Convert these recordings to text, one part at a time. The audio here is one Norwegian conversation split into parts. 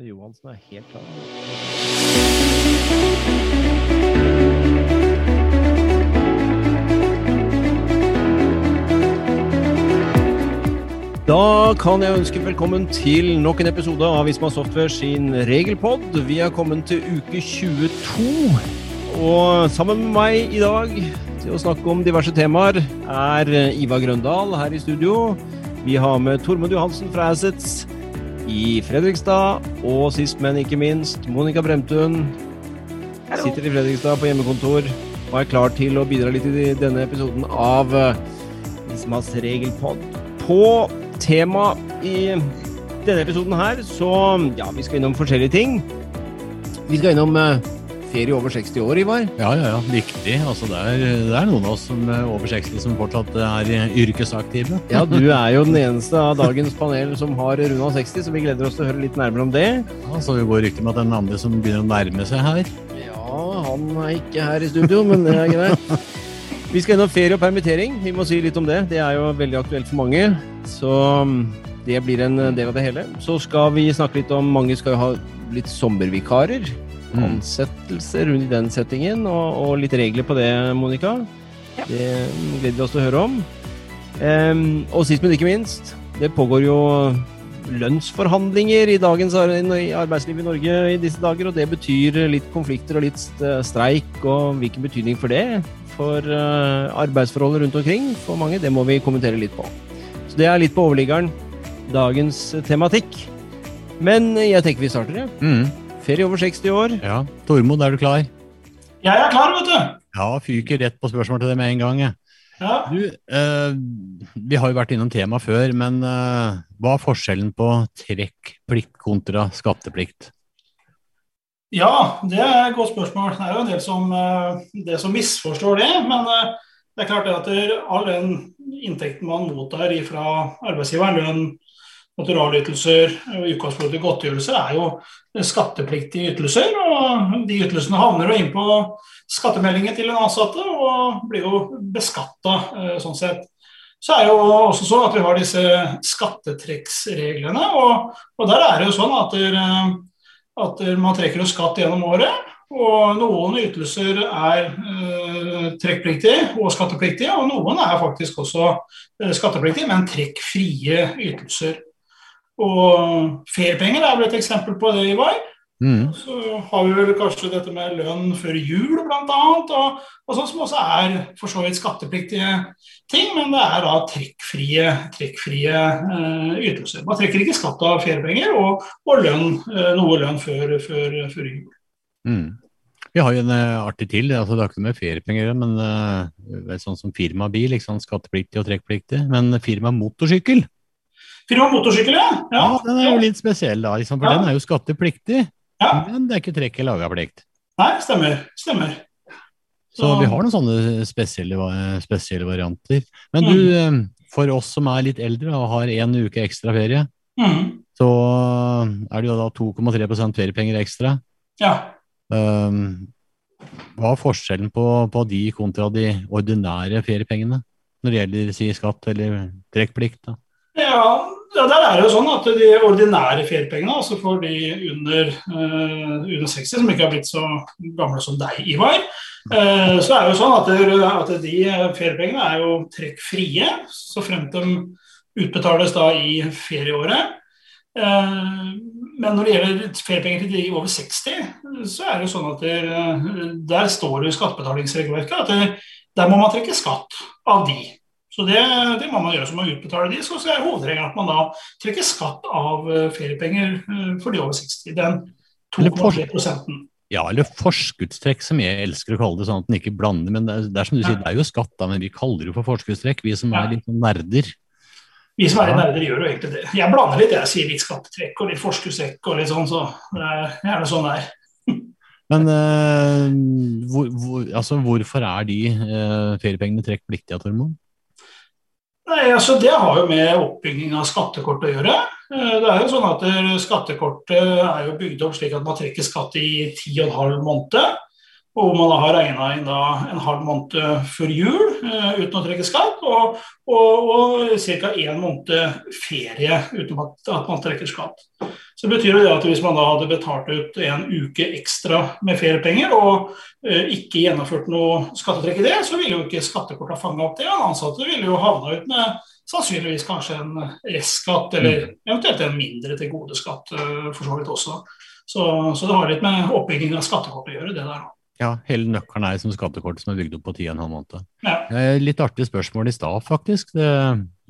Johansen er helt klar. Da kan jeg ønske velkommen til nok en episode av Visma Software sin regelpod. Vi er kommet til uke 22. Og sammen med meg i dag til å snakke om diverse temaer er Ivar Grøndal her i studio. Vi har med Tormod Johansen fra Assets i Fredrikstad. Og sist, men ikke minst, Monica Bremtun. Sitter i Fredrikstad på hjemmekontor og er klar til å bidra litt i denne episoden av Ismas regelpod. På tema i denne episoden her, så ja, vi skal innom forskjellige ting. Vi skal innom uh, ferie over 60 år, Ivar. Ja, ja, ja. Viktig. Altså, det, er, det er noen av oss som er over 60 som fortsatt er yrkesaktive. Ja, du er jo den eneste av dagens panel som har runda 60, så vi gleder oss til å høre litt nærmere om det. Ja, Så vi går rykter med at det er den andre som begynner å nærme seg her. Ja, han er ikke her i studio, men det er greit. Vi skal innom ferie og permittering. Vi må si litt om det. Det er jo veldig aktuelt for mange. Så det blir en del av det hele. Så skal vi snakke litt om Mange skal jo ha litt sommervikarer. Mm. Ansettelser rundt i den settingen, og, og, litt regler på det, Monica. Ja. Det gleder vi oss til å høre om. Um, og sist, men ikke minst, det pågår jo lønnsforhandlinger i dagens arbeidsliv i Norge i disse dager, og det betyr litt konflikter og litt streik, og hvilken betydning for det for arbeidsforholdet rundt omkring for mange, det må vi kommentere litt på. Så det er litt på overliggeren, dagens tematikk. Men jeg tenker vi starter, ja. Mm. Ferie over 60 år. Ja. Tormod, er du klar? Jeg er klar, vet du. Ja, fyker rett på spørsmål til det med en gang. jeg. Ja. Du, eh, vi har jo vært innom temaet før, men eh, hva er forskjellen på trekkplikt kontra skatteplikt? Ja, det er et godt spørsmål. Det er jo en del som, eh, det som misforstår det. Men eh, det er klart det at all den inntekten man mottar fra arbeidsgiveren, lønn, naturalytelser og utgangspunktet godtgjørelser, er jo skattepliktige ytelser. Og de ytelsene havner jo inn på skattemeldingen til den ansatte og blir jo beskatta sånn sett. Så er det jo også sånn at vi har disse skattetrekksreglene, og, og der er det jo sånn at, der, at man trekker jo skatt gjennom året. Og noen ytelser er eh, trekkpliktige og skattepliktige, og noen er faktisk også eh, skattepliktige, men trekkfrie ytelser. Og feriepenger er vel et eksempel på det, Ivar. Mm. Så har vi vel kanskje dette med lønn før jul, bl.a. Og, og sånn som også er for så vidt skattepliktige ting, men det er da trekkfrie, trekkfrie eh, ytelser. Man trekker ikke skatt av feriepenger og, og lønn, eh, noe lønn før, før, før jul. Mm. Vi har jo en uh, artig til, altså det har ikke noe med feriepenger men uh, sånn som firmabil, ikke sant? skattepliktig og trekkpliktig. Men firma motorsykkel, Firma motorsykkel, ja. ja, den er jo litt spesiell, da, liksom, for Ja. den er jo skattepliktig. Ja. Men det er ikke trekk eller lagerplikt. Nei, stemmer. Stemmer. Så vi har noen sånne spesielle, spesielle varianter. Men du, Mm. eh, for oss som er litt eldre og har en uke ekstra ferie, mm. så er det jo da 2,3% feriepenger ekstra. Ja. Um, hva er forskjellen på, på de kontra de ordinære feriepengene? Når det gjelder si skatt eller trekkplikt? Ja, ja, der er det jo sånn at de ordinære feriepengene, altså for de under, uh, under 60 som ikke har blitt så gamle som deg, Ivar, uh, så er det jo sånn at, det- at de feriepengene er jo trekkfrie, så fremt de utbetales da i ferieåret. Uh, men når det gjelder feriepenger til de over 60, så er det jo sånn at det, der står det i skattebetalingsregelverket at det, der må man trekke skatt av de. Så det, det må man gjøre som å utbetale de. Så er hovedregelen at man da trekker skatt av eh, feriepenger eh, for de over 60. Den 2,3 prosenten. Ja, eller forskuddstrekk, som jeg elsker å kalle det, sånn at den ikke blander. Men det er, det er som du sier, det er jo skatt, da, men vi kaller det jo for forskuddstrekk, vi som er litt sånn nerder. Vi som er Ja. nerder, gjør jo egentlig det. Jeg blander litt, jeg sier litt skattetrekk og litt forskuddstrekk og litt sånn, så det er gjerne sånn det er. Men uh, hvor, hvor, altså, hvorfor er de uh, feriepengene trekkpliktige, Tormod? Nei, altså Det har jo med oppbygging av skattekort å gjøre. Eh, Det er jo sånn at eh, Skattekortet er jo bygd opp slik at man trekker skatt i ti og en halv måned. Og man har regna inn en halv måned før jul eh, uten å trekke skatt. Og, og, og ca. én måned ferie uten at man trekker skatt. Så betyr det at hvis man da hadde betalt ut en uke ekstra med feriepenger og uh, ikke gjennomført noe skattetrekk i det, så ville jo ikke skattekortet fanga opp det. Og ansatte ville jo havna ut med sannsynligvis kanskje en restskatt, eller mm. eventuelt en mindre til gode skatt uh, for så vidt også. Så, så, det har litt med oppbyggingen av skattekortet å gjøre, det der. Ja, hele nøkkelen er som skattekortet som er bygd opp på ti og en halv måned. Ja. Litt artig spørsmål i stad, faktisk, det,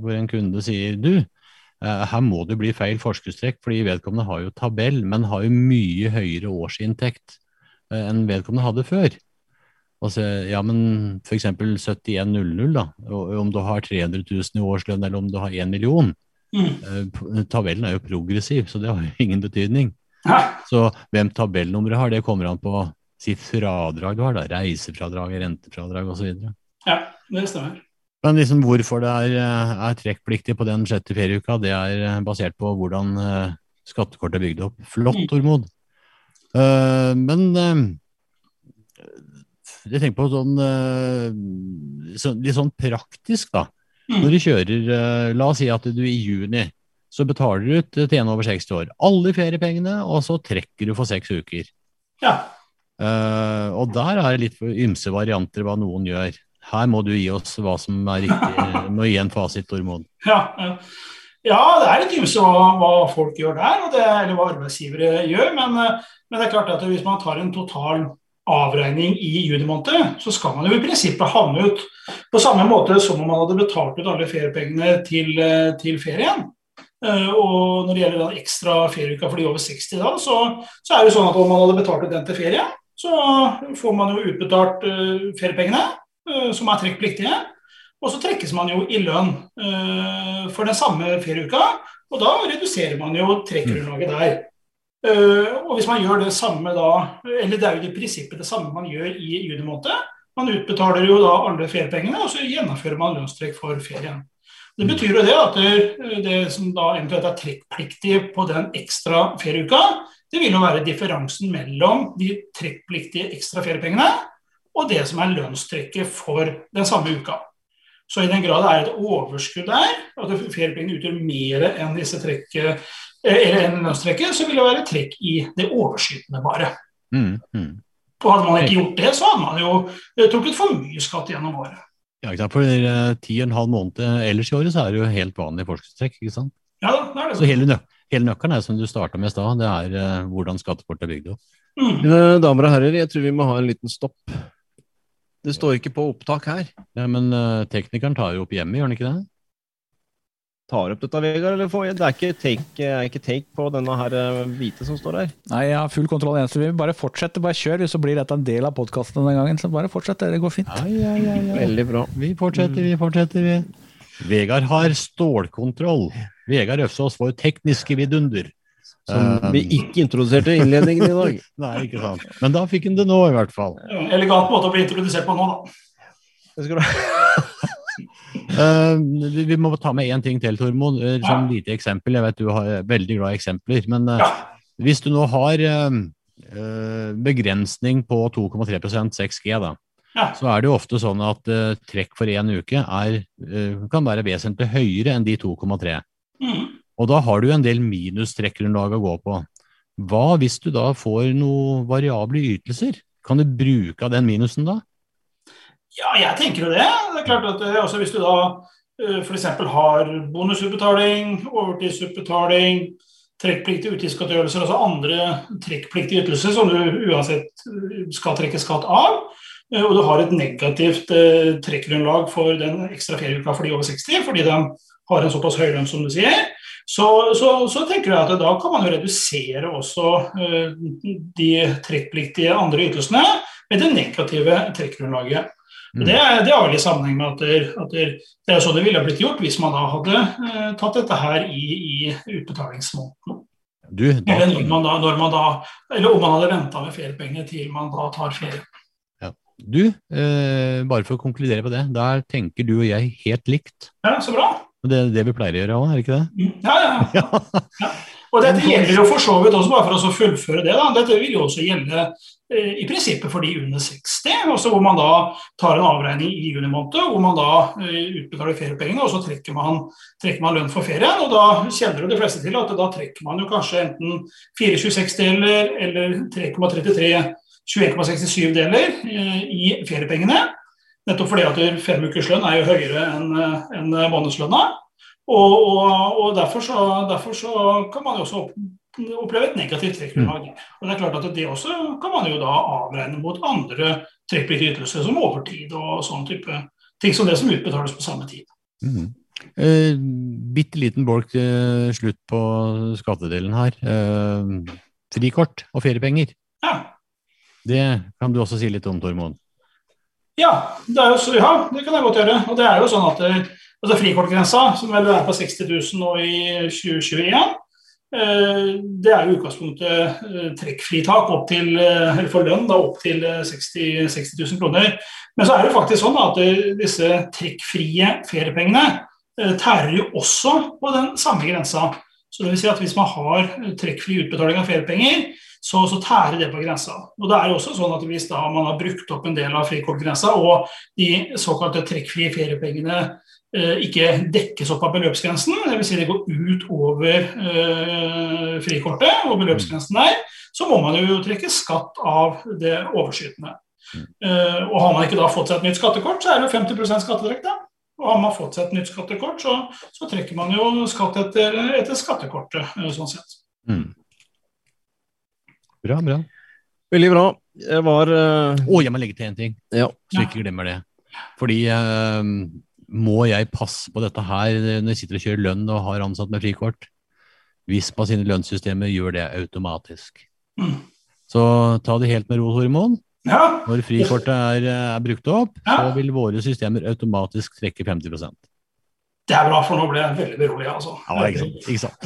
hvor en kunde sier du, Eh, her må det bli feil forskuddstrekk, fordi vedkommende har jo tabell, men har jo mye høyere årsinntekt eh, enn vedkommende hadde før. Altså, ja, men f.eks. 7100, da, om du har 300 000 i årslønn eller om du har 1 million. Mm. Eh, tabellen er jo progressiv, så det har jo ingen betydning. Ja. Så hvem tabellnummeret har, det kommer an på sitt fradrag du har, da. Reisefradrag, rentefradrag osv. Ja, det stemmer. Men liksom hvorfor det er, eh, er trekkpliktig på den sjette ferieuka, det er eh, basert på hvordan uh, skattekortet er bygd opp. Flott, mm. Tormod. Uh, men uh, jeg tenker på sånn så, litt sånn praktisk, da. Mm. Når du kjører La oss si at du i juni så betaler du ut til en over 60 år. Alle feriepengene, og så trekker du for seks uker. Ja. og der er det litt ymse varianter hva noen gjør. Her må du gi oss hva som er riktig. Må gi en fasit, Tormod. Ja, ja, det er litt ymse hva, folk gjør der, det, eller hva arbeidsgivere gjør. Men, men, det er klart at hvis man tar en total avregning i juni måned, så skal man jo i prinsippet havne ut på samme måte som om man hadde betalt ut alle feriepengene til, til ferien. Eh, og når det gjelder den ekstra ferieuka for de over 60, da, så, så, er det sånn at om man hadde betalt ut den til ferie, så får man jo utbetalt feriepengene. Eh, som er trekkpliktige. Og så trekkes man jo i lønn uh, for den samme ferieuka, og da reduserer man jo trekkgrunnlaget der. Uh, og hvis man gjør det samme da, eller det er jo i prinsippet det samme man gjør i juni måned. Man utbetaler jo da alle feriepengene, og så gjennomfører man lønnstrekk for ferien. Det betyr jo det at det, det som da eventuelt er trekkpliktig på den ekstra ferieuka, det vil jo være differansen mellom de trekkpliktige ekstra feriepengene og det som er lønnstrekket for den samme uka. Så i den grad det er et overskudd der, at feriepengene utgjør mer enn disse trekket, eh, eller enn lønnstrekket, så vil det være trekk i det overskytende bare. Mm, mm. Og hadde man ikke gjort det, så hadde man jo eh, trukket for mye skatt gjennom året. Ja, ikke sant? For uh, ti og en halv måned ellers i året så er det jo helt vanlig forskuddstrekk, ikke sant? Ja, det er det. Så hele, nø hele nøkkelen er som du starta med i stad, det er uh, hvordan skattekortet er bygd opp. Mm. Damer og herrer, jeg tror vi må ha en liten stopp. Det står ikke på opptak her. Ja, Men uh, teknikeren tar jo opp hjemme, gjør han ikke det? Tar opp dette, Vegard, eller får jeg? Det er ikke take, er ikke take på denne her uh, hvite som står her? Nei, jeg har full kontroll. Eneste vi vil bare fortsette, bare kjør, så blir dette en del av podkasten denne gangen. Så bare fortsett, det går fint. Ja, ja, ja, Veldig bra. Vi fortsetter, vi fortsetter, vi. Vegard har stålkontroll. Vegard Øfsås får tekniske vidunder. Som vi um, ikke introduserte i innledningen i dag. Nei, ikke sant. Men da fikk han det nå, i hvert fall. Elegant måte å bli introdusert på nå, da. Det skal du uh, vi må ta med én ting til, Tormod. Uh, som ja. lite eksempel. Jeg vet du har veldig glad i eksempler. Men uh, ja. hvis du nå har uh, begrensning på 2,3 6G, da, ja. så er det jo ofte sånn at trekk for én uke er, kan være vesentlig høyere enn de 2,3. Mm. Og da har du en del minustrekkgrunnlag å gå på. Hva hvis du da får noen variable ytelser? Kan du bruke av den minusen da? Ja, jeg tenker jo det. Det er klart at eh, altså, Hvis du da eh, f.eks. har bonusutbetaling, overtidsutbetaling, trekkpliktige utgiftsgodtgjørelser, altså andre trekkpliktige ytelser som du uansett eh, skal trekke skatt av, og du har et negativt trekkgrunnlag for den ekstra ferieuka for de over 60, fordi de har en såpass høy lønn som du sier, så, så, så, tenker jeg at da kan man jo redusere også uh, de trekkpliktige andre ytelsene med det negative trekkgrunnlaget. Mm. Det, det har vel i sammenheng med at, det, at det, det er sånn det ville blitt gjort hvis man da hadde eh, tatt dette her i, i utbetalingsmåneden. Du, da, eller, man da, man da, eller om man hadde venta med feriepengene til man da tar ferie. Ja. Du, eh, bare for å konkludere på det, der tenker du og jeg helt likt. Ja, så bra. Det er det vi pleier å gjøre òg, er det ikke det? Mm. Ja, ja. ja. Og dette gjelder jo for så vidt også, bare for å fullføre det, da. Dette vil jo også gjelde eh, i prinsippet for de under 60, også hvor man da tar en avregning i juni måned, hvor man da eh, utbetaler feriepengene, og så trekker man, trekker man, lønn for ferien. Og da kjenner jo de fleste til at da trekker man jo kanskje enten 4,26-deler eller 3,33 21,67 deler eh, i feriepengene. Nettopp fordi at fem ukers lønn er jo høyere enn en månedslønna. Og, og, og derfor, så, derfor, så, kan man jo også oppleve et negativt trekkgrunnlag. Mm. Og det er klart at det også kan man jo da avregne mot andre trekkpliktige ytelser, som overtid og sånn type ting som det som utbetales på samme tid. Mm. Eh, bitte liten bolk til slutt på skattedelen her. Eh, frikort og feriepenger. Ja. Det kan du også si litt om, Tormod? Ja, det, jo, ja, det kan jeg godt gjøre. Og det er jo sånn at altså Frikortgrensa, som vel er på 60 000 nå i 2021, eh, det er jo utgangspunktet eh, trekkfritak opp til, eller for lønn da, opp til 60, 60 000 kroner. Men så er det faktisk sånn at disse trekkfrie feriepengene tærer jo også på den samme grensa. Så det vil si at Hvis man har trekkfri utbetaling av feriepenger, så, så, tærer det på grensa. Og det er jo også sånn at Hvis da man har brukt opp en del av frikortgrensa, og de såkalte trekkfrie feriepengene eh, ikke dekkes opp av beløpsgrensen, dvs. Si det går ut over eh, frikortet og beløpsgrensen der, så må man jo trekke skatt av det overskytende. Eh, og Har man ikke da fått seg et nytt skattekort, så er det jo 50 skattetrekk. da. Og har man fått seg et nytt skattekort, så, så trekker man jo skatt etter, etter skattekortet. Eh, sånn sett. Mm. Bra, bra. Veldig bra. Jeg var uh... oh, jeg må legge til en ting, ja. så ikke glemmer det. Fordi uh, må jeg passe på dette her når jeg sitter og kjører lønn og har ansatt med frikort? Vispa sine lønnssystemer gjør det automatisk. Mm. Så ta det helt med ro, Hormon. Ja. Når frikortet er, er brukt opp, ja. så vil våre systemer automatisk trekke 50 Det er bra, for nå ble jeg veldig beroliget, altså. Ja, ikke sant. Ikke sant?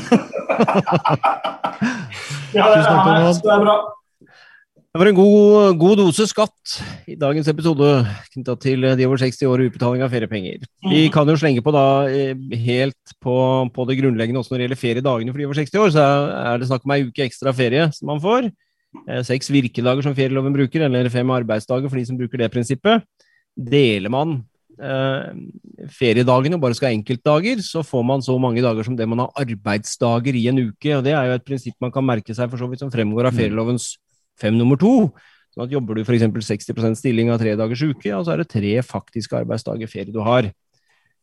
Ja, det, er, det er bra. Det var en god, god, dose skatt i dagens episode knytta til de over 60 år og utbetaling av feriepenger. Vi mhm. kan jo slenge på da eh, helt på, på det grunnleggende også når det gjelder feriedagene for de over 60 år, så er det snakk om ei uke ekstra ferie som man får. Eh, seks virkedager som ferieloven bruker, eller fem arbeidsdager for de som bruker det prinsippet. Deler man feriedagene bare skal ha enkeltdager, så får man så mange dager som det man har arbeidsdager i en uke. og Det er jo et prinsipp man kan merke seg for så vidt som fremgår av mm. ferielovens fem nummer to. Sånn at Jobber du f.eks. 60% stilling av tre dagers uke, ja, så er det tre faktiske arbeidsdager ferie du har.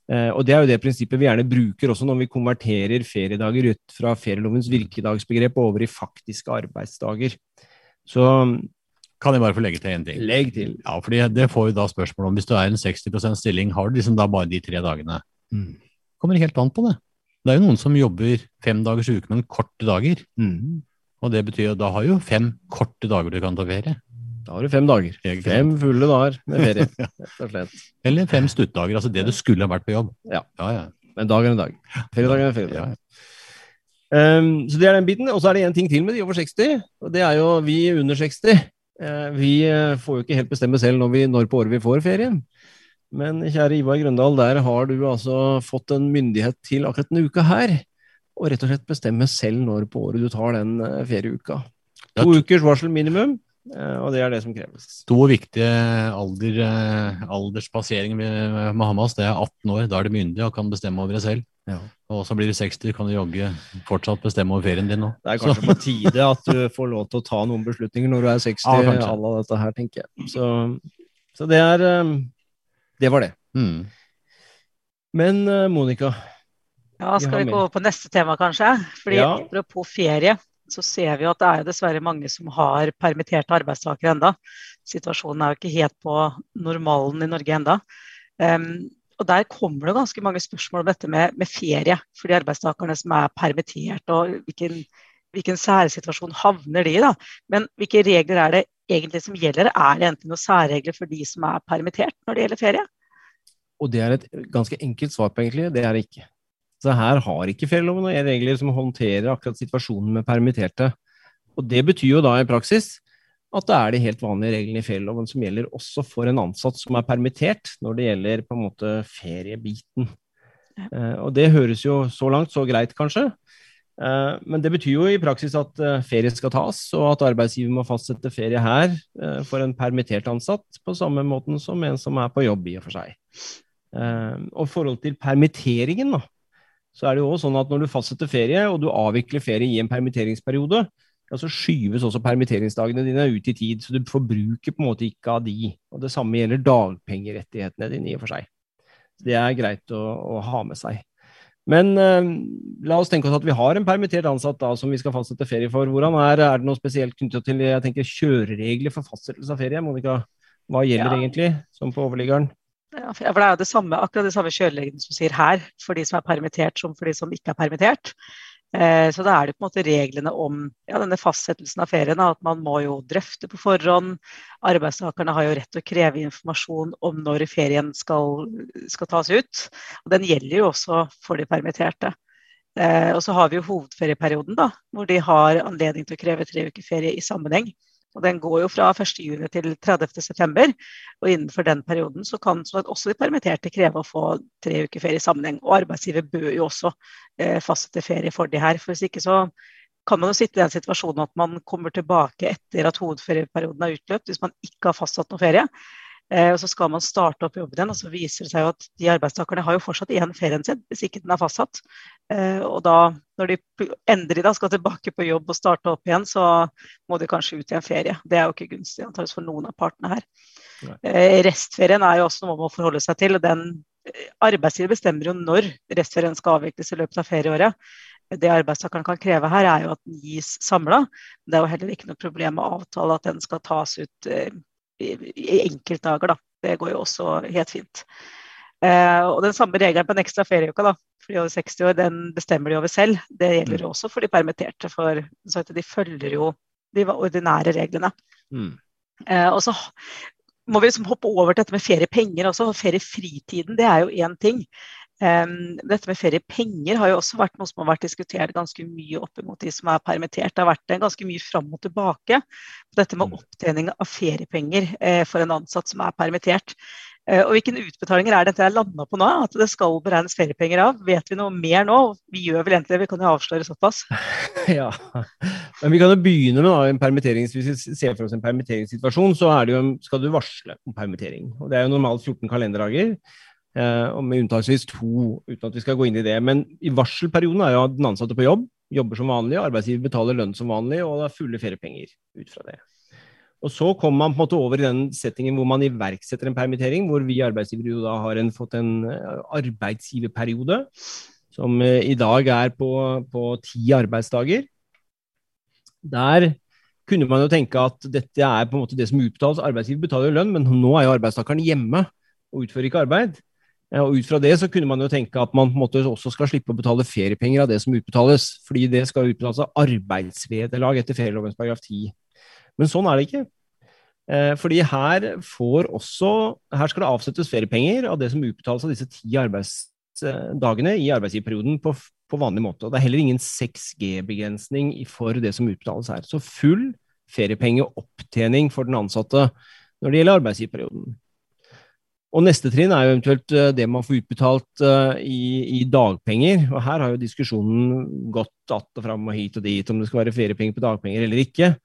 Eh, og Det er jo det prinsippet vi gjerne bruker også når vi konverterer feriedager ut fra ferielovens virkedagsbegrep over i faktiske arbeidsdager. Så kan jeg bare få legge til én ting? Legg til. Ja, fordi Det får vi da spørsmål om. Hvis du er en 60% stilling, har du liksom da bare de tre dagene? Mm. Kommer helt an på det. Det er jo noen som jobber fem dagers uke, men korte dager. Mm. Og det betyr at da har jo fem korte dager du kan ta ferie. Da har du fem dager. Fem fulle dager med ferie, rett og slett. Eller fem stuttdager, altså det du skulle ha vært på jobb. Ja. ja, ja. Men dag er en dag. Feriedag er en feriedag. Ja, ja. Um, så det er den biten. Og så er det én ting til med de over 60, og det er jo vi under 60. Eh, vi eh, får jo ikke helt bestemme selv når, vi, når på året vi får ferien. Men kjære Ivar Grøndal, der har du altså fått en myndighet til akkurat denne uka her. Og rett og slett bestemme selv når på året du tar den eh, ferieuka. To ukers varsel minimum, og det er det som kreves. To viktige alder, alderspasseringer vi må ha med Hamas. Det er 18 år, da er du myndig og kan bestemme over deg selv. Ja. Og så blir du 60, kan du jogge fortsatt bestemme over ferien din nå. Det er kanskje så. på tide at du får lov til å ta noen beslutninger når du er 60, ja, alle dette her, tenker jeg. Så, så, det er um, Det var det. Mm. Men Monica Ja, skal vi, vi gå over på neste tema, kanskje? Fordi ja. Apropos ferie, så ser vi at det er dessverre mange som har permitterte arbeidstakere enda. Situasjonen er jo ikke helt på normalen i Norge enda. Um, og Der kommer det ganske mange spørsmål om dette med, med ferie for de arbeidstakerne som er permittert. og hvilken, hvilken særsituasjon havner de i. da. Men hvilke regler er det egentlig som gjelder? Er det enten noen særregler for de som er permittert når det gjelder ferie? Og Det er et ganske enkelt svar på, egentlig. Det er det ikke. Så her har ikke ferieloven noen regler som håndterer akkurat situasjonen med permitterte. Og Det betyr jo da i praksis at det er de helt vanlige reglene i ferieloven som gjelder også for en ansatt som er permittert, når det gjelder på en måte feriebiten. Uh, og det høres jo så langt så greit, kanskje. Eh, men det betyr jo i praksis at eh, ferie skal tas, og at arbeidsgiver må fastsette ferie her eh, for en permittert ansatt, på samme måten som en som er på jobb, i og for seg. Og forhold til permitteringen, da, så er det jo også sånn at når du fastsetter ferie, og du avvikler ferie i en permitteringsperiode, ja, så skyves også permitteringsdagene dine ut i tid, så du forbruker på en måte ikke av de. Og det samme gjelder dagpengerettighetene dine, i og for seg. Så det er greit å, å ha med seg. Men eh, la oss tenke oss at vi har en permittert ansatt da, som vi skal fastsette ferie for. Hvordan er, er det noe spesielt knyttet til jeg tenker, kjøreregler for fastsettelse av ferie? Monica, hva gjelder ja. egentlig, som på overliggeren? Ja, for Det er jo det samme, akkurat det samme kjørereglene som sier her, for de som er permittert som for de som ikke er permittert. Eh, så da er det på en måte reglene om ja, denne fastsettelsen av ferien. At man må jo drøfte på forhånd. Arbeidstakerne har jo rett til å kreve informasjon om når ferien skal, skal tas ut. Og den gjelder jo også for de permitterte. Eh, og så har vi jo hovedferieperioden, da, hvor de har anledning til å kreve tre uker ferie i sammenheng. Og Den går jo fra 1.6 til 30.9. Og innenfor den perioden så kan også de permitterte kreve å få tre uker ferie i sammenheng. Og arbeidsgiver bør jo også eh, fastsette ferie for de her. For hvis ikke så kan man jo sitte i den situasjonen at man kommer tilbake etter at hovedferieperioden er utløpt, hvis man ikke har fastsatt noe ferie. Eh, og så skal man starte opp jobben igjen, og så viser det seg jo at de arbeidstakerne har jo fortsatt igjen ferien sin, hvis ikke den er fastsatt. Eh, og da, når de endelig da skal tilbake på jobb og starte opp igjen, så må de kanskje ut i en ferie. Det er jo ikke gunstig antakeligvis for noen av partene her. Nei. restferien er jo også noe man må forholde seg til. og den Arbeidsgiver bestemmer jo når restferien skal avvikles i løpet av ferieåret. Det arbeidstakeren kan kreve her, er jo at den gis samla. Det er jo heller ikke noe problem å avtale at den skal tas ut i, enkeltdager. Da. Det går jo også helt fint. Eh, og Den samme regelen på en ekstra ferieuke da, for de over 60 år, den bestemmer de over selv. Det gjelder mm. også for de permitterte, for de følger jo de ordinære reglene. Mm. Eh, og så må vi liksom hoppe over til dette med feriepenger også. Feriefritiden det er jo én ting. Um, dette med feriepenger har jo også vært noe som har vært diskutert ganske mye opp mot de som er permittert. Det har vært ganske mye fram og tilbake dette med mm. opptjening av feriepenger eh, for en ansatt som er permittert. Uh, og Hvilke utbetalinger er dette landa på nå? At det skal beregnes feriepenger av? Vet vi noe mer nå? Vi gjør vel egentlig det, vi kan jo avsløre såpass. ja, men Vi kan jo begynne med da, en permittering. Hvis vi ser for oss en permitteringssituasjon, så jo, skal du varsle om permittering. Og Det er jo normalt 14 kalenderdager. Eh, og med unntaksvis to, uten at vi skal gå inn i det. Men i varselperioden er jo den ansatte på jobb, jobber som vanlig, arbeidsgiver betaler lønn som vanlig, og det er fulle feriepenger ut fra det. Og Så kommer man på en måte over i den settingen hvor man iverksetter en permittering, hvor vi arbeidsgivere jo da har en, fått en eh, arbeidsgiverperiode som eh, i dag er på, på ti arbeidsdager. Der kunne man jo tenke at dette er på en måte det som utbetales. Arbeidsgiver betaler jo lønn, men nå er jo arbeidstakeren hjemme og utfører ikke arbeid. Og Ut fra det så kunne man jo tenke at man på en måte også skal slippe å betale feriepenger av det som utbetales, fordi det skal utbetales av arbeidsvederlag etter ferielovens paragraf 10. Men sånn er det ikke. Eh, fordi her også Her skal det avsettes feriepenger av det som utbetales av disse ti arbeidsdagene i arbeidsgiverperioden på, på vanlig måte. Og det er heller ingen 6G-begrensning for det som utbetales her. Så full feriepengeopptjening for den ansatte når det gjelder arbeidsgiverperioden. Og neste trinn er jo eventuelt eh, det man får utbetalt uh, i, i, dagpenger. Og her har jo diskusjonen gått att og fram og hit og dit om det skal være feriepenger på dagpenger eller ikke.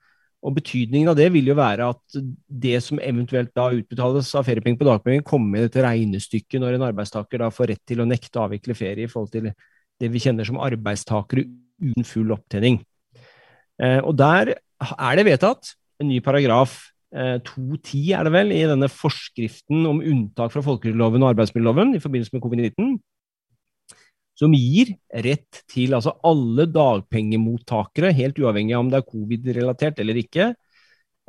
Og betydningen av det vil jo være at det som eventuelt da utbetales av feriepenger på dagpenger, kommer med dette regnestykket når en arbeidstaker da får rett til å nekte å avvikle ferie i forhold til det vi kjenner som arbeidstakere uten full opptjening. Uh, og der er det vedtatt en ny paragraf 2.10 eh, er det vel, i denne forskriften om unntak fra folketrygdloven og arbeidsmiljøloven i forbindelse med covid-19, som gir rett til altså alle dagpengemottakere, helt uavhengig av om det er covid-relatert eller ikke,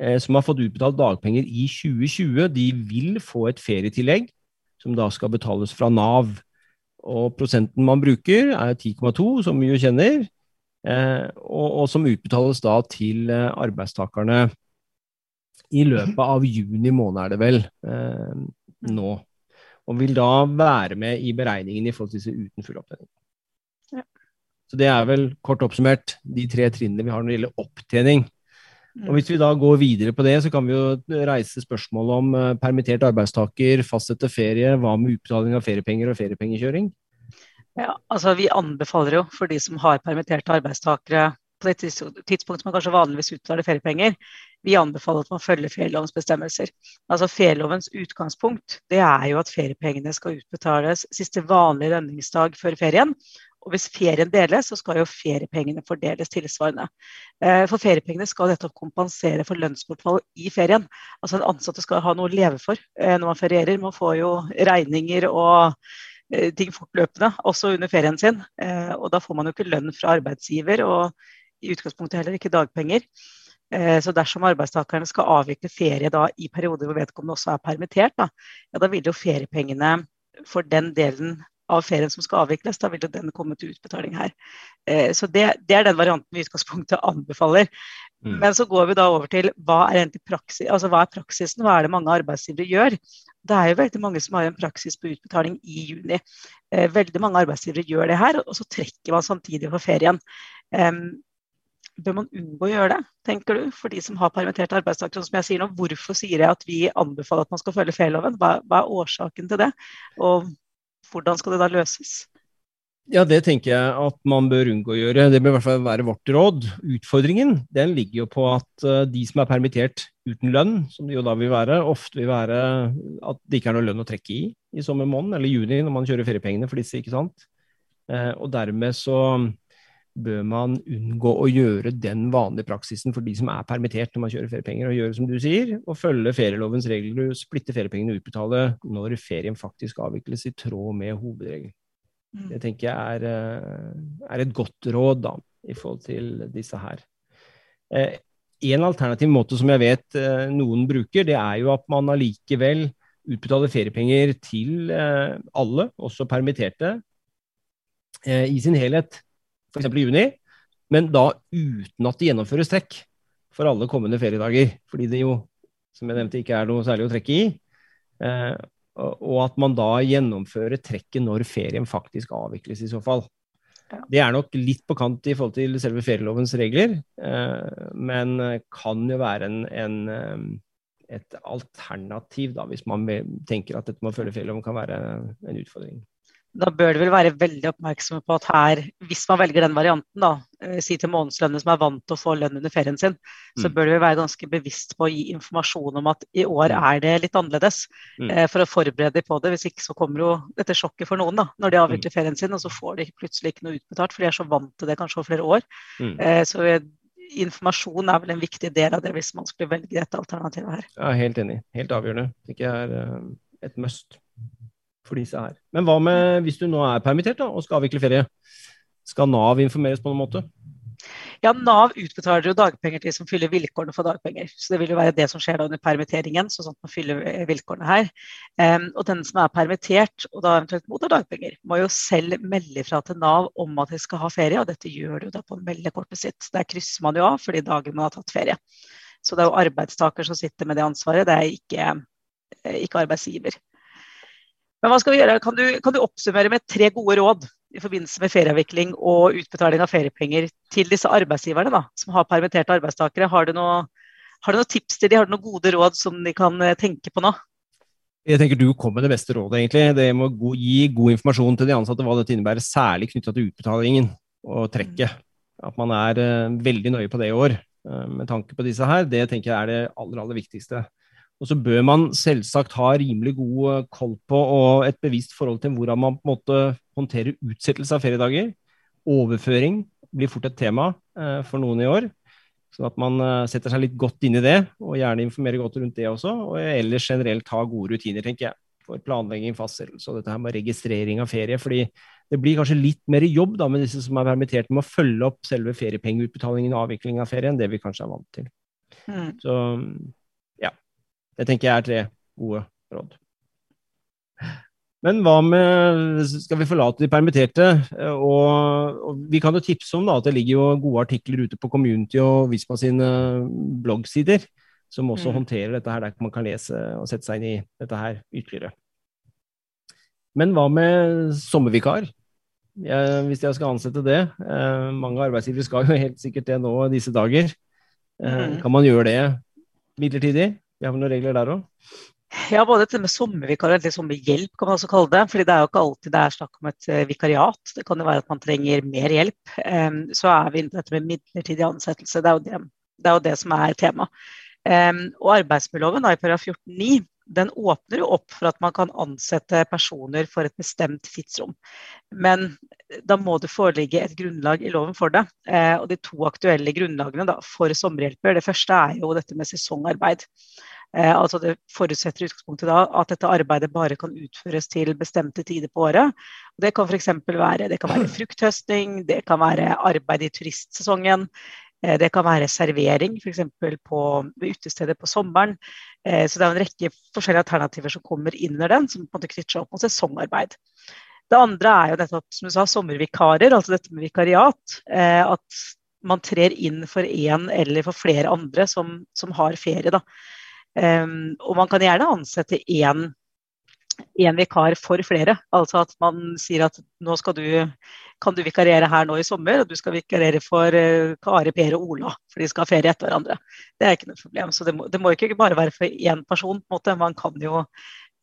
eh, som har fått utbetalt dagpenger i 2020, de vil få et ferietillegg som da skal betales fra Nav. Og prosenten man bruker, er 10,2, som vi jo kjenner, eh, og, og som utbetales da til arbeidstakerne i løpet av juni måned, er det vel, eh, nå. Og vil da være med i beregningen i forhold til disse uten full opptjening. Ja. Så det er vel kort oppsummert de tre trinnene vi har når det gjelder opptjening. Og Hvis vi da går videre på det, så kan vi jo reise spørsmål om uh, permittert arbeidstaker, fastsette ferie, hva med utbetaling av feriepenger og feriepengekjøring? Ja, altså Vi anbefaler jo for de som har permitterte arbeidstakere på det tidspunktet man kanskje vanligvis utbetaler feriepenger, vi anbefaler at man følger ferielovens bestemmelser. Altså Ferielovens utgangspunkt det er jo at feriepengene skal utbetales siste vanlige lønningsdag før ferien. Og hvis ferien deles, så skal jo feriepengene fordeles tilsvarende. Eh, for feriepengene skal nettopp kompensere for lønnsbortfall i ferien. Altså En ansatte skal ha noe å leve for eh, når man ferierer. Man får jo regninger og eh, ting fortløpende, også under ferien sin. Og da får man jo ikke lønn fra arbeidsgiver. og i utgangspunktet heller ikke dagpenger. Eh, så dersom arbeidstakerne skal avvikle ferie da, i perioder hvor vedkommende også er permittert, da, ja, da vil jo feriepengene for den delen av ferien som skal avvikles, da vil jo den komme til utbetaling her. Eh, så det, det er den varianten vi i utgangspunktet anbefaler. Mm. Men så går vi da over til hva er, praksis, altså hva er praksisen, hva er det mange arbeidsgivere gjør. Det er jo veldig mange som har en praksis på utbetaling i juni. Eh, veldig mange arbeidsgivere gjør det her, og så trekker man samtidig for ferien. Bør man unngå å gjøre det, tenker du, for de som har permitterte arbeidstakere? Som jeg sier nå, hvorfor sier jeg at vi anbefaler at man skal følge ferieloven? Hva, hva, er årsaken til det? Og hvordan skal det da løses? Ja, det tenker jeg at man bør unngå å gjøre. Det bør i hvert fall være vårt råd. Utfordringen den ligger jo på at uh, de som er permittert uten lønn, som det jo da vil være, ofte vil være at det ikke er noe lønn å trekke i i sommermåneden eller juni når man kjører feriepengene for disse, ikke sant. Uh, og dermed så bør man unngå å gjøre den vanlige praksisen for de som er permittert når man kjører feriepenger, og gjøre som du sier, og følge ferielovens regler, splitte feriepengene og utbetale når ferien faktisk avvikles i tråd med hovedregelen. Mm. Det tenker jeg er, eh, er, et godt råd da, i forhold til disse her. Eh, en alternativ måte som jeg vet eh, noen bruker, det er jo at man allikevel utbetaler feriepenger til alle, også permitterte, i sin helhet f.eks. i juni, men da uten at det gjennomføres trekk for alle kommende feriedager. Fordi det jo, som jeg nevnte, ikke er noe særlig å trekke i. Eh, og at man da gjennomfører trekket når ferien faktisk avvikles, i så fall. Ja. Det er nok litt på kant i forhold til selve ferielovens regler, eh, men kan jo være en, en, eh, et alternativ, da, hvis man tenker at dette med å følge ferieloven kan være en utfordring da bør de vel være veldig oppmerksomme på at her, hvis man velger den varianten, da, eh, si til månedslønnet som er vant til å få lønn under ferien sin, mm. så bør de være ganske bevisst på å gi informasjon om at i år mm. er det litt annerledes. Mm. Eh, for å forberede dem på det. Hvis ikke så kommer jo dette sjokket for noen da, når de avvikler mm. ferien sin, og så får de plutselig ikke noe utbetalt, for de er så vant til det kanskje over flere år. Mm. Eh, så informasjon er vel en viktig del av det hvis man skulle velge dette alternativet her. Ja, helt enig. Helt avgjørende. Det ikke er et must for disse her. Men hva med hvis du nå er permittert da, og skal avvikle ferie? Skal Nav informeres på noen måte? Ja, Nav utbetaler jo dagpenger til de som fyller vilkårene for dagpenger. Så det vil jo være det som skjer da under permitteringen, sånn at man fyller eh, vilkårene her. Um, og den som er permittert og da eventuelt mottar dagpenger, må jo selv melde fra til Nav om at de skal ha ferie, og dette gjør du da på meldekortet sitt. Der krysser man jo av for de dagene man har tatt ferie. Så det er jo arbeidstaker som sitter med det ansvaret, det er ikke, eh, ikke arbeidsgiver. Men hva skal vi gjøre? Kan du, kan du, oppsummere med tre gode råd i forbindelse med ferieavvikling og utbetaling av feriepenger til disse arbeidsgiverne da, som har permitterte arbeidstakere? Har du, noe, har du noen tips til dem? Har du noen gode råd som de kan eh, tenke på nå? Jeg tenker Du kom med det beste rådet. egentlig. Det må gi god informasjon til de ansatte hva dette innebærer, særlig knytta til utbetalingen og trekket. At man er uh, veldig nøye på det i år uh, med tanke på disse her. Det tenker jeg er det aller, aller viktigste. Og så bør man selvsagt ha rimelig god eh, koll på og et bevisst forhold til hvordan man på en måte håndterer utsettelse av feriedager. Overføring blir fort et tema eh, for noen i år. Sånn at man eh, setter seg litt godt inn i det, og gjerne informerer godt rundt det også. Og ellers generelt ha gode rutiner, tenker jeg, for planlegging, fastsettelse og dette her med registrering av ferie. fordi det blir kanskje litt mer jobb da med disse som er permittert med å følge opp selve feriepengeutbetalingen og avviklingen av ferie enn det vi kanskje er vant til. Mm. Så det tenker jeg er tre gode råd. Men hva med Skal vi forlate de permitterte? Og, og vi kan jo tipse om da, at det ligger jo gode artikler ute på Community og Visma sine bloggsider som også mm. håndterer dette her, der man kan lese og sette seg inn i dette her ytterligere. Men hva med sommervikar? Jeg, hvis jeg skal ansette det eh, Mange arbeidsgivere skal jo helt sikkert det nå disse dager. Eh, mm. Kan man gjøre det midlertidig? Vi har noen regler der òg? Ja, både dette med sommervikar og sommerhjelp kan man også kalle det. fordi det er jo ikke alltid det er snakk om et vikariat. Det kan jo være at man trenger mer hjelp. Så er vi inne på dette med midlertidig ansettelse. Det er jo det, det, er jo det som er tema. Og arbeidsmiljøloven i paragraf 14-9 den åpner jo opp for at man kan ansette personer for et bestemt tidsrom. Men da må det foreligge et grunnlag i loven for det. Eh, og de to aktuelle grunnlagene da, for sommerhjelper, det første er jo dette med sesongarbeid. Eh, altså Det forutsetter i utgangspunktet da at dette arbeidet bare kan utføres til bestemte tider på året. Og det kan f.eks. være, det kan være frukthøsting, det kan være arbeid i turistsesongen. Eh, det kan være servering, f.eks. på utesteder på sommeren. Eh, så det er en rekke forskjellige alternativer som kommer inn under den, som på en måte knytter seg opp mot sesongarbeid. Det andre er jo nettopp, som du sa, sommervikarer, altså dette med vikariat. Eh, at man trer inn for én eller for flere andre som, som har ferie. Da. Og man kan gjerne ansette én én vikar for flere. Altså at man sier at nå du, kan du vikariere her nå i sommer, og du skal vikariere for uh, Kari, Per og Ola, for de skal ha ferie etter hverandre. Det er ikke noe problem. Så det må, det må ikke bare være for én person. en. Man kan jo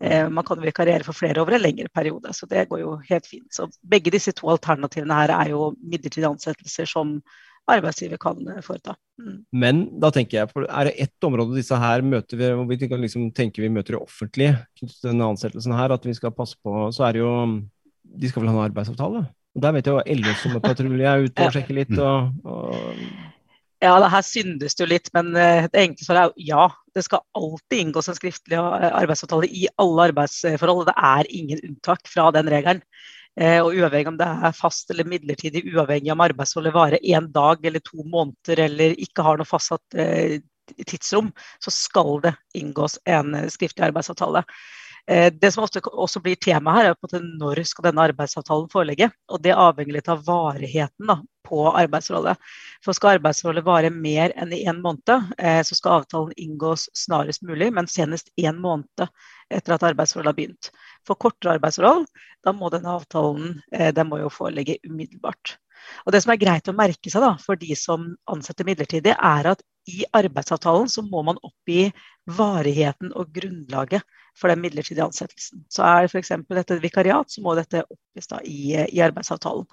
eh, man kan vikariere for flere over en lengre periode, så det går jo helt fint. Så begge disse to alternativene her er jo midlertidige ansettelser som arbeidsgiver kan eh, foreta. Mm. Men da tenker jeg, er det ett område disse her møter vi, hvor vi liksom tenker vi møter det offentlige, denne ansettelsen her, at vi skal passe på, så er det jo De skal vel ha en arbeidsavtale? Og Der vet jeg jo LO sommerpatrulje er ute og sjekker litt. og, og ja, det her syndes det jo litt, men eh, det enkle svaret er ja. Det skal alltid inngås en skriftlig eh, arbeidsavtale i alle arbeidsforhold. Det er ingen unntak fra den regelen. Eh, og uavhengig om det er fast eller midlertidig, uavhengig om arbeidsholdet varer én dag eller to måneder eller ikke har noe fastsatt eh, tidsrom, så skal det inngås en eh, skriftlig arbeidsavtale. Det som ofte også blir tema her, er på når skal denne arbeidsavtalen foreligge. og Det avhenger litt av varigheten da, på arbeidsforholdet. For Skal arbeidsforholdet vare mer enn i én måned, så skal avtalen inngås snarest mulig, men senest én måned etter at arbeidsforholdet har begynt. For kortere arbeidsforhold, da må denne avtalen eh, den må jo foreligge umiddelbart. Og Det som er greit å merke seg da, for de som ansetter midlertidig, er at i arbeidsavtalen så må man oppgi varigheten og grunnlaget for den midlertidige ansettelsen. Så er det f.eks. dette vikariat, så må dette oppgis da i, i arbeidsavtalen.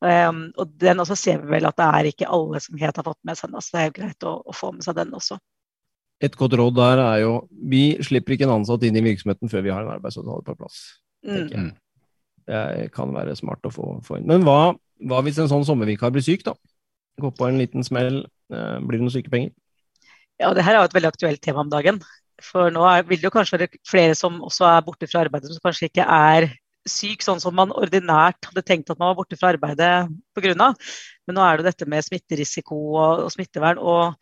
Um, og den også ser vi vel at det er ikke alle som helt har fått med seg den. Så det er jo greit å, å få med seg den også. Et godt råd der er jo vi slipper ikke en ansatt inn i virksomheten før vi har en arbeidsavtale på plass. Mm. Det kan være smart å få, få inn. Men hva, hva, hvis en sånn sommervikar blir syk, da? Går på en liten smell, eh, blir det noen sykepenger? Ja, det her er jo et veldig aktuelt tema om dagen. For nå er, vil det jo kanskje være flere som også er borte fra arbeidet, som kanskje ikke er syk sånn som man ordinært hadde tenkt at man var borte fra arbeidet pga. Men nå er det dette med smitterisiko og, og smittevern. og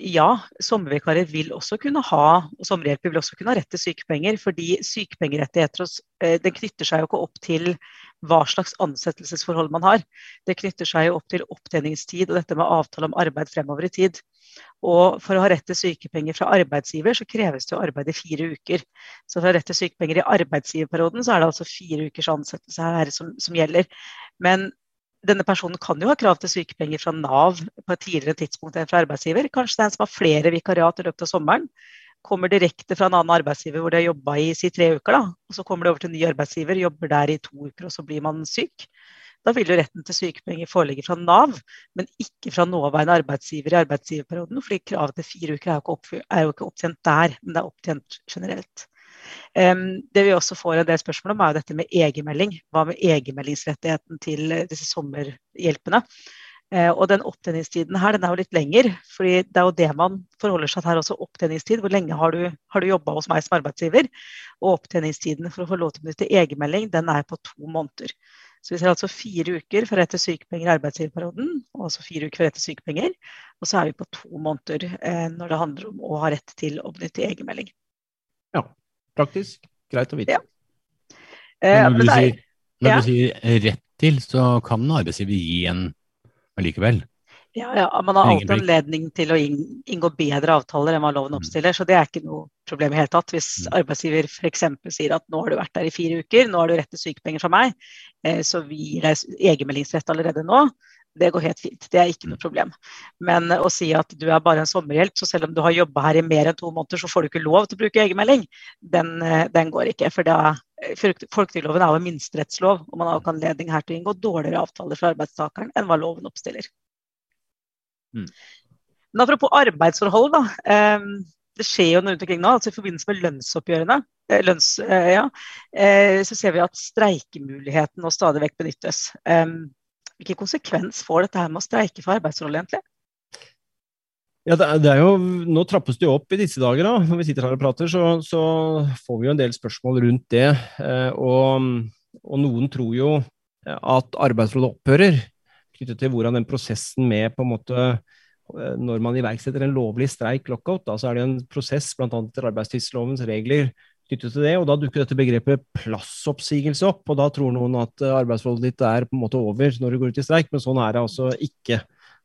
ja, sommervikarer vil også kunne ha og vil også kunne ha rett til sykepenger. fordi sykepengerettigheter eh, den knytter seg jo ikke opp til hva slags ansettelsesforhold man har. Det knytter seg jo opp til opptjeningstid og dette med avtale om arbeid fremover i tid. Og For å ha rett til sykepenger fra arbeidsgiver, så kreves det å arbeide fire uker. Så for å ha rett til sykepenger i arbeidsgiverperioden, så er det altså fire ukers ansettelse her som, som gjelder. Men denne personen kan jo ha krav til sykepenger fra Nav på et tidligere tidspunkt enn fra arbeidsgiver. Kanskje det er en som har flere vikariat i løpet av sommeren. Kommer direkte fra en annen arbeidsgiver hvor de har jobba i si tre uker. da, og Så kommer de over til en ny arbeidsgiver, jobber der i to uker, og så blir man syk. Da vil jo retten til sykepenger foreligge fra Nav, men ikke fra nåværende arbeidsgiver i arbeidsgiverperioden. fordi kravet til fire uker er jo ikke, er jo ikke opptjent der, men det er opptjent generelt. Det vi også får en del spørsmål om, er jo dette med egenmelding. Hva med egenmeldingsrettigheten til eh, disse sommerhjelpene? Uh, og den opptjeningstiden her, den er jo litt lenger. fordi det er jo det man forholder seg til her også, opptjeningstid. Hvor lenge har du, har du jobba hos meg som arbeidsgiver? Og opptjeningstiden for å få lov til å benytte egenmelding, den er på to måneder. Så vi ser altså fire uker for etter sykepenger i arbeidsgiverperioden, og altså fire uker for etter sykepenger. Og så er vi på to måneder eh, når det handler om å ha rett til å benytte egenmelding. Ja. Praktisk. Greit å vite. Ja. Eh, når, du, sier, når ja. du, sier, rett til, så kan arbeidsgiver gi en allikevel? Ja, ja, man har alltid anledning til å inngå bedre avtaler enn hva loven mm. oppstiller. Så det er ikke noe problem i hele tatt. Hvis mm. arbeidsgiver f.eks. sier at nå har du vært der i fire uker, nå har du rett til sykepenger fra meg, eh, så vi gir deg egenmeldingsrett allerede nå. Det går helt fint, det er ikke noe problem. Men å si at du er bare en sommerhjelp, så selv om du har jobba her i mer enn to måneder, så får du ikke lov til å bruke egenmelding, den, den går ikke. For da, folketrygdloven er jo en minsterettslov, og man har ikke anledning her til å inngå dårligere avtaler for arbeidstakeren enn hva loven oppstiller. Mm. Men apropos arbeidsforhold, da. Eh, det skjer jo noe rundt omkring nå. altså I forbindelse med lønnsoppgjørene eh, lønns, eh, ja, så ser vi at streikemuligheten nå stadig vekk benyttes. Hvilken konsekvens får dette her med å streike for arbeidsforhold, egentlig? Ja, det er, jo, Nå trappes det jo opp i disse dager. da, Når vi sitter her og prater, så, så får vi jo en del spørsmål rundt det. Og, og noen tror jo at arbeidsforholdet opphører, knyttet til hvordan den prosessen med på en måte Eh, når man iverksetter en lovlig streik, lockout, da, så er det en prosess bl.a. etter arbeidstidslovens regler knyttet til det. og Da dukker dette begrepet plassoppsigelse opp. og Da tror noen at eh, arbeidsforholdet ditt er på en måte over når du går ut i streik, men sånn er det altså ikke.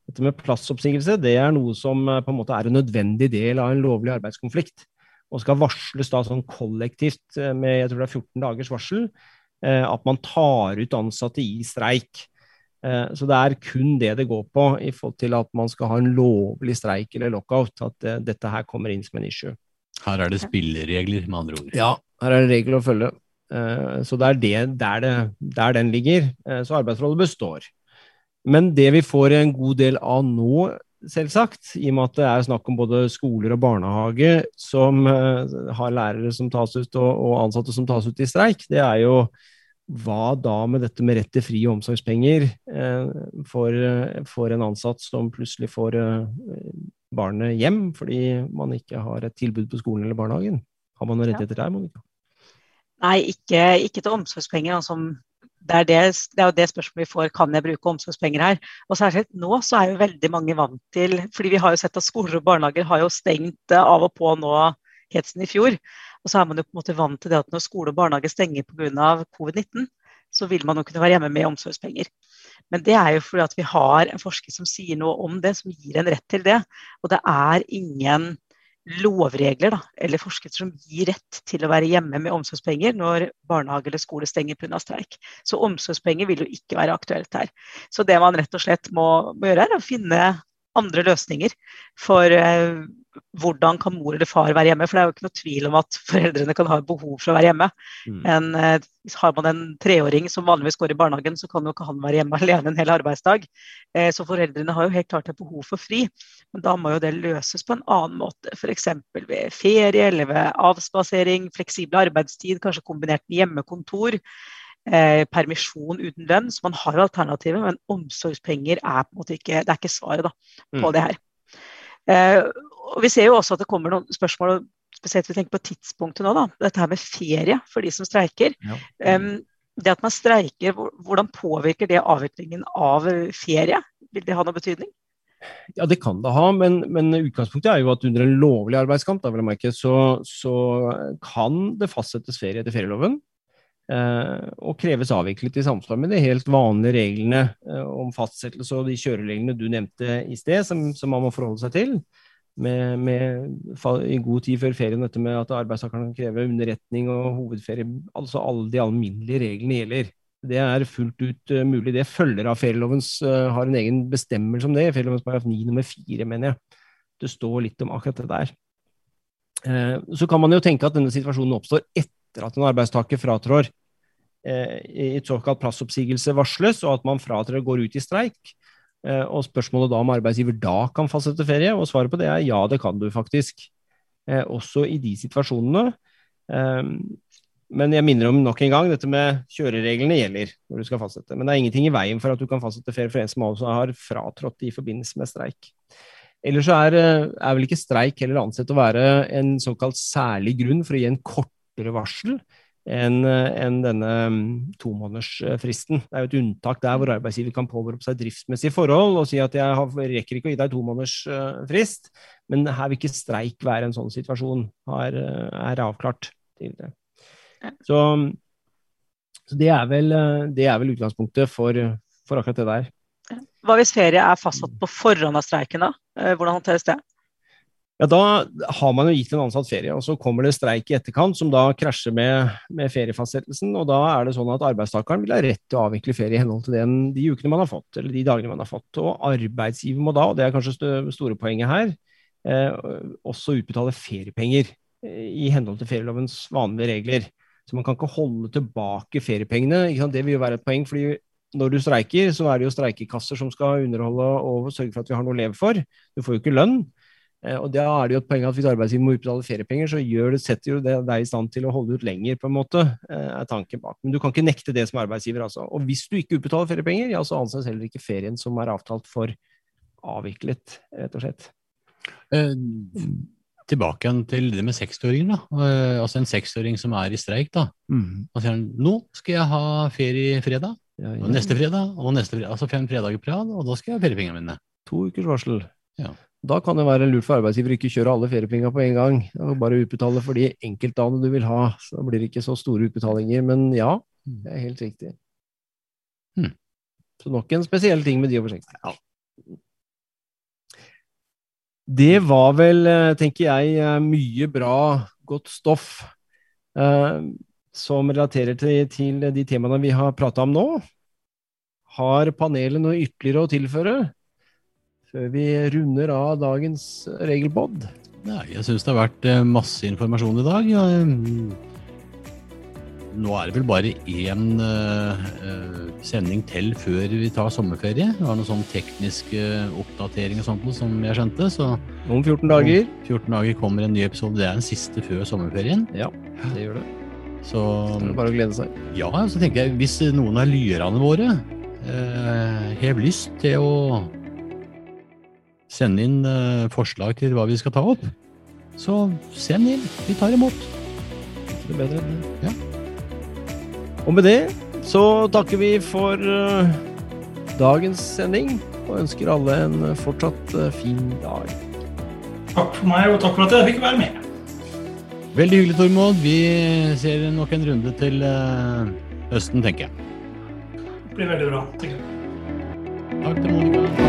Dette med plassoppsigelse det er noe som eh, på en måte er en nødvendig del av en lovlig arbeidskonflikt. Og skal varsles da sånn kollektivt med jeg tror det er 14 dagers varsel at man tar ut ansatte i streik. Eh, så det er kun det det går på i forhold til at man skal ha en lovlig streik eller lockout. At dette her kommer inn som en issue. Her er det spilleregler, med andre ord. Ja, her er det regler å følge. Eh, så det er det, der, det, der den ligger. Eh, så arbeidsforholdet består. Men det vi får en god del av nå, selvsagt, i og med at det er snakk om både skoler og barnehage som har lærere som tas ut og ansatte som tas ut i streik, det er jo hva da med dette med rett til fri omsorgspenger eh, for, eh, for, en ansatt som plutselig får eh, barnet hjem fordi man ikke har et tilbud på skolen eller barnehagen? Har man noen rettigheter der, Monica? Nei, ikke, ikke til omsorgspenger. Altså, det, er det, det, er jo det spørsmålet vi får, kan jeg bruke omsorgspenger her? Og særlig nå så er jo veldig mange vant til fordi vi har jo sett at skoler og barnehager har jo stengt av og på nå helt siden i fjor. Og så er man jo på en måte vant til det at når skole og barnehage stenger pga. covid-19, så vil man jo kunne være hjemme med omsorgspenger. Men det er jo fordi at vi har en forsker som sier noe om det, som gir en rett til det. Og det er ingen lovregler da, eller forskrifter som gir rett til å være hjemme med omsorgspenger når barnehage eller skole stenger pga. streik. Så omsorgspenger vil jo ikke være aktuelt her. Så det man rett og slett må, må gjøre, er å finne andre løsninger for uh, hvordan kan mor eller far være hjemme. For det er jo ikke noe tvil om at foreldrene kan ha behov for å være hjemme. Mm. Men uh, har man en treåring som vanligvis går i barnehagen, så kan jo ikke han være hjemme alene en hel arbeidsdag. Uh, så foreldrene har jo helt klart et behov for fri. Men da må jo det løses på en annen måte. F.eks. ved ferie eller ved avspasering, fleksibel arbeidstid, kanskje kombinert med hjemmekontor eh, permisjon uten lønn. Så man har jo alternativer, men omsorgspenger er på en måte ikke, det er ikke svaret da, på mm. det her. Eh, og Vi ser jo også at det kommer noen spørsmål, spesielt vi tenker på tidspunktet nå. da, Dette her med ferie for de som streiker. Ja. Um, det at man streiker, hvordan påvirker det avviklingen av ferie? Vil det ha noe betydning? Ja, det kan det ha, men, men, utgangspunktet er jo at under en lovlig arbeidskamp da vil jeg merke, så, så kan det fastsettes ferie etter ferieloven. Eh, og kreves avviklet i samsvar med de helt vanlige reglene eh, om fastsettelse og de kjørereglene du nevnte i sted, som, som man må forholde seg til. Med, med, i god tid før ferien dette med at arbeidstakeren kan kreve underretning og hovedferie. Altså alle de alminnelige reglene gjelder. Det er fullt ut uh, mulig. Det følger av ferielovens har en egen bestemmelse om det. Ferielovens paragraf 9 nummer 4, mener jeg. Det står litt om akkurat det der. Så kan man jo tenke at denne situasjonen oppstår etter etter at en arbeidstaker fratrår eh, i et såkalt plassoppsigelse varsles, og at man fratrår går ut i streik. Eh, og spørsmålet da om arbeidsgiver da kan fastsette ferie, og svaret på det er ja, det kan du faktisk. Eh, også i de situasjonene. Men jeg minner om nok en gang, dette med kjørereglene gjelder når du skal fastsette. Men det er ingenting i veien for at du kan fastsette ferie for en som også har fratrådt i forbindelse med streik. Ellers er, er vel ikke streik heller ansett å være en såkalt særlig grunn for å gi en kort kortere varsel enn en denne mm, tomånedersfristen. Det er jo et unntak der hvor arbeidsgiver kan påberope seg driftsmessige forhold og si at jeg rekker ikke å gi deg tomånedersfrist, men her vil ikke streik være en sånn situasjon, er, er avklart tidligere. Så, så det, er vel, det, er vel, utgangspunktet for, for akkurat det der. Hva hvis ferie er fastsatt på forhånd av streiken, da? Eh, hvordan håndteres det? Ja, Da har man jo gitt en ansatt ferie, og så kommer det streik i etterkant som da krasjer med, med feriefastsettelsen. og Da er det sånn at arbeidstakeren vil ha rett til å avvikle ferie i henhold til den, de ukene man har fått, eller de dagene man har fått. Og arbeidsgiver må da, og det er kanskje det store poenget her, eh, også utbetale feriepenger eh, i henhold til ferielovens vanlige regler. Så man kan ikke holde tilbake feriepengene. Det vil jo være et poeng, fordi når du streiker, så er det jo streikekasser som skal underholde og sørge for at vi har noe å leve for. Du får jo ikke lønn. Eh, og da er det jo et poeng at Hvis arbeidsgiver må utbetale feriepenger, så det, setter jo det deg i stand til å holde ut lenger, på en måte, eh, er tanken bak. Men du kan ikke nekte det som arbeidsgiver. altså. Og hvis du ikke utbetaler feriepenger, ja, så anses heller ikke ferien som er avtalt for avviklet, rett og slett. Eh, tilbake igjen til det med 60-åringer. da. Eh, altså En 60-åring som er i streik. da. Mm. Og sier han nå skal jeg ha ferie fredag, ja, ja. og neste fredag, og neste fredag. Altså fem fredager på rad, og da skal jeg ha feriepengene mine. To ukers varsel. Ja. Da kan det være lurt for arbeidsgiver ikke kjøre alle feriepengene på en gang. Bare utbetale for de enkeltdagene du vil ha. Så blir det ikke så store utbetalinger. Men ja, det er helt riktig. Hmm. Så nok en spesiell ting med de over 60. Ja. Det var vel, eh, tenker jeg, eh, mye bra, godt stoff eh, som relaterer til, til de temaene vi har prata om nå. Har panelet noe ytterligere å tilføre? Før vi runder av dagens regelbod? Ja, jeg syns det har vært eh, masse informasjon i dag. Mm, nå er det vel bare én uh, sending til før vi tar sommerferie. Det var noen sånn tekniske oppdateringer og sånt som jeg skjønte. Så om 14 dager. Om 14 dager kommer en ny episode. Det er den siste før sommerferien. Ja, det gjør det. Så, det er bare å glede seg. Ja, så tenker jeg hvis noen av lyerne våre uh, har lyst til å sende inn uh, forslag til hva vi skal ta opp, så send inn. Vi tar imot. Det bedre enn det. Ja. Og med det så takker vi for uh, dagens sending og ønsker alle en fortsatt uh, fin dag. Takk for meg, og takk for at jeg fikk være med. Veldig hyggelig, Tormod. Vi ser nok en runde til høsten, tenker jeg. Det blir veldig bra. tenker jeg. Takk til Monica.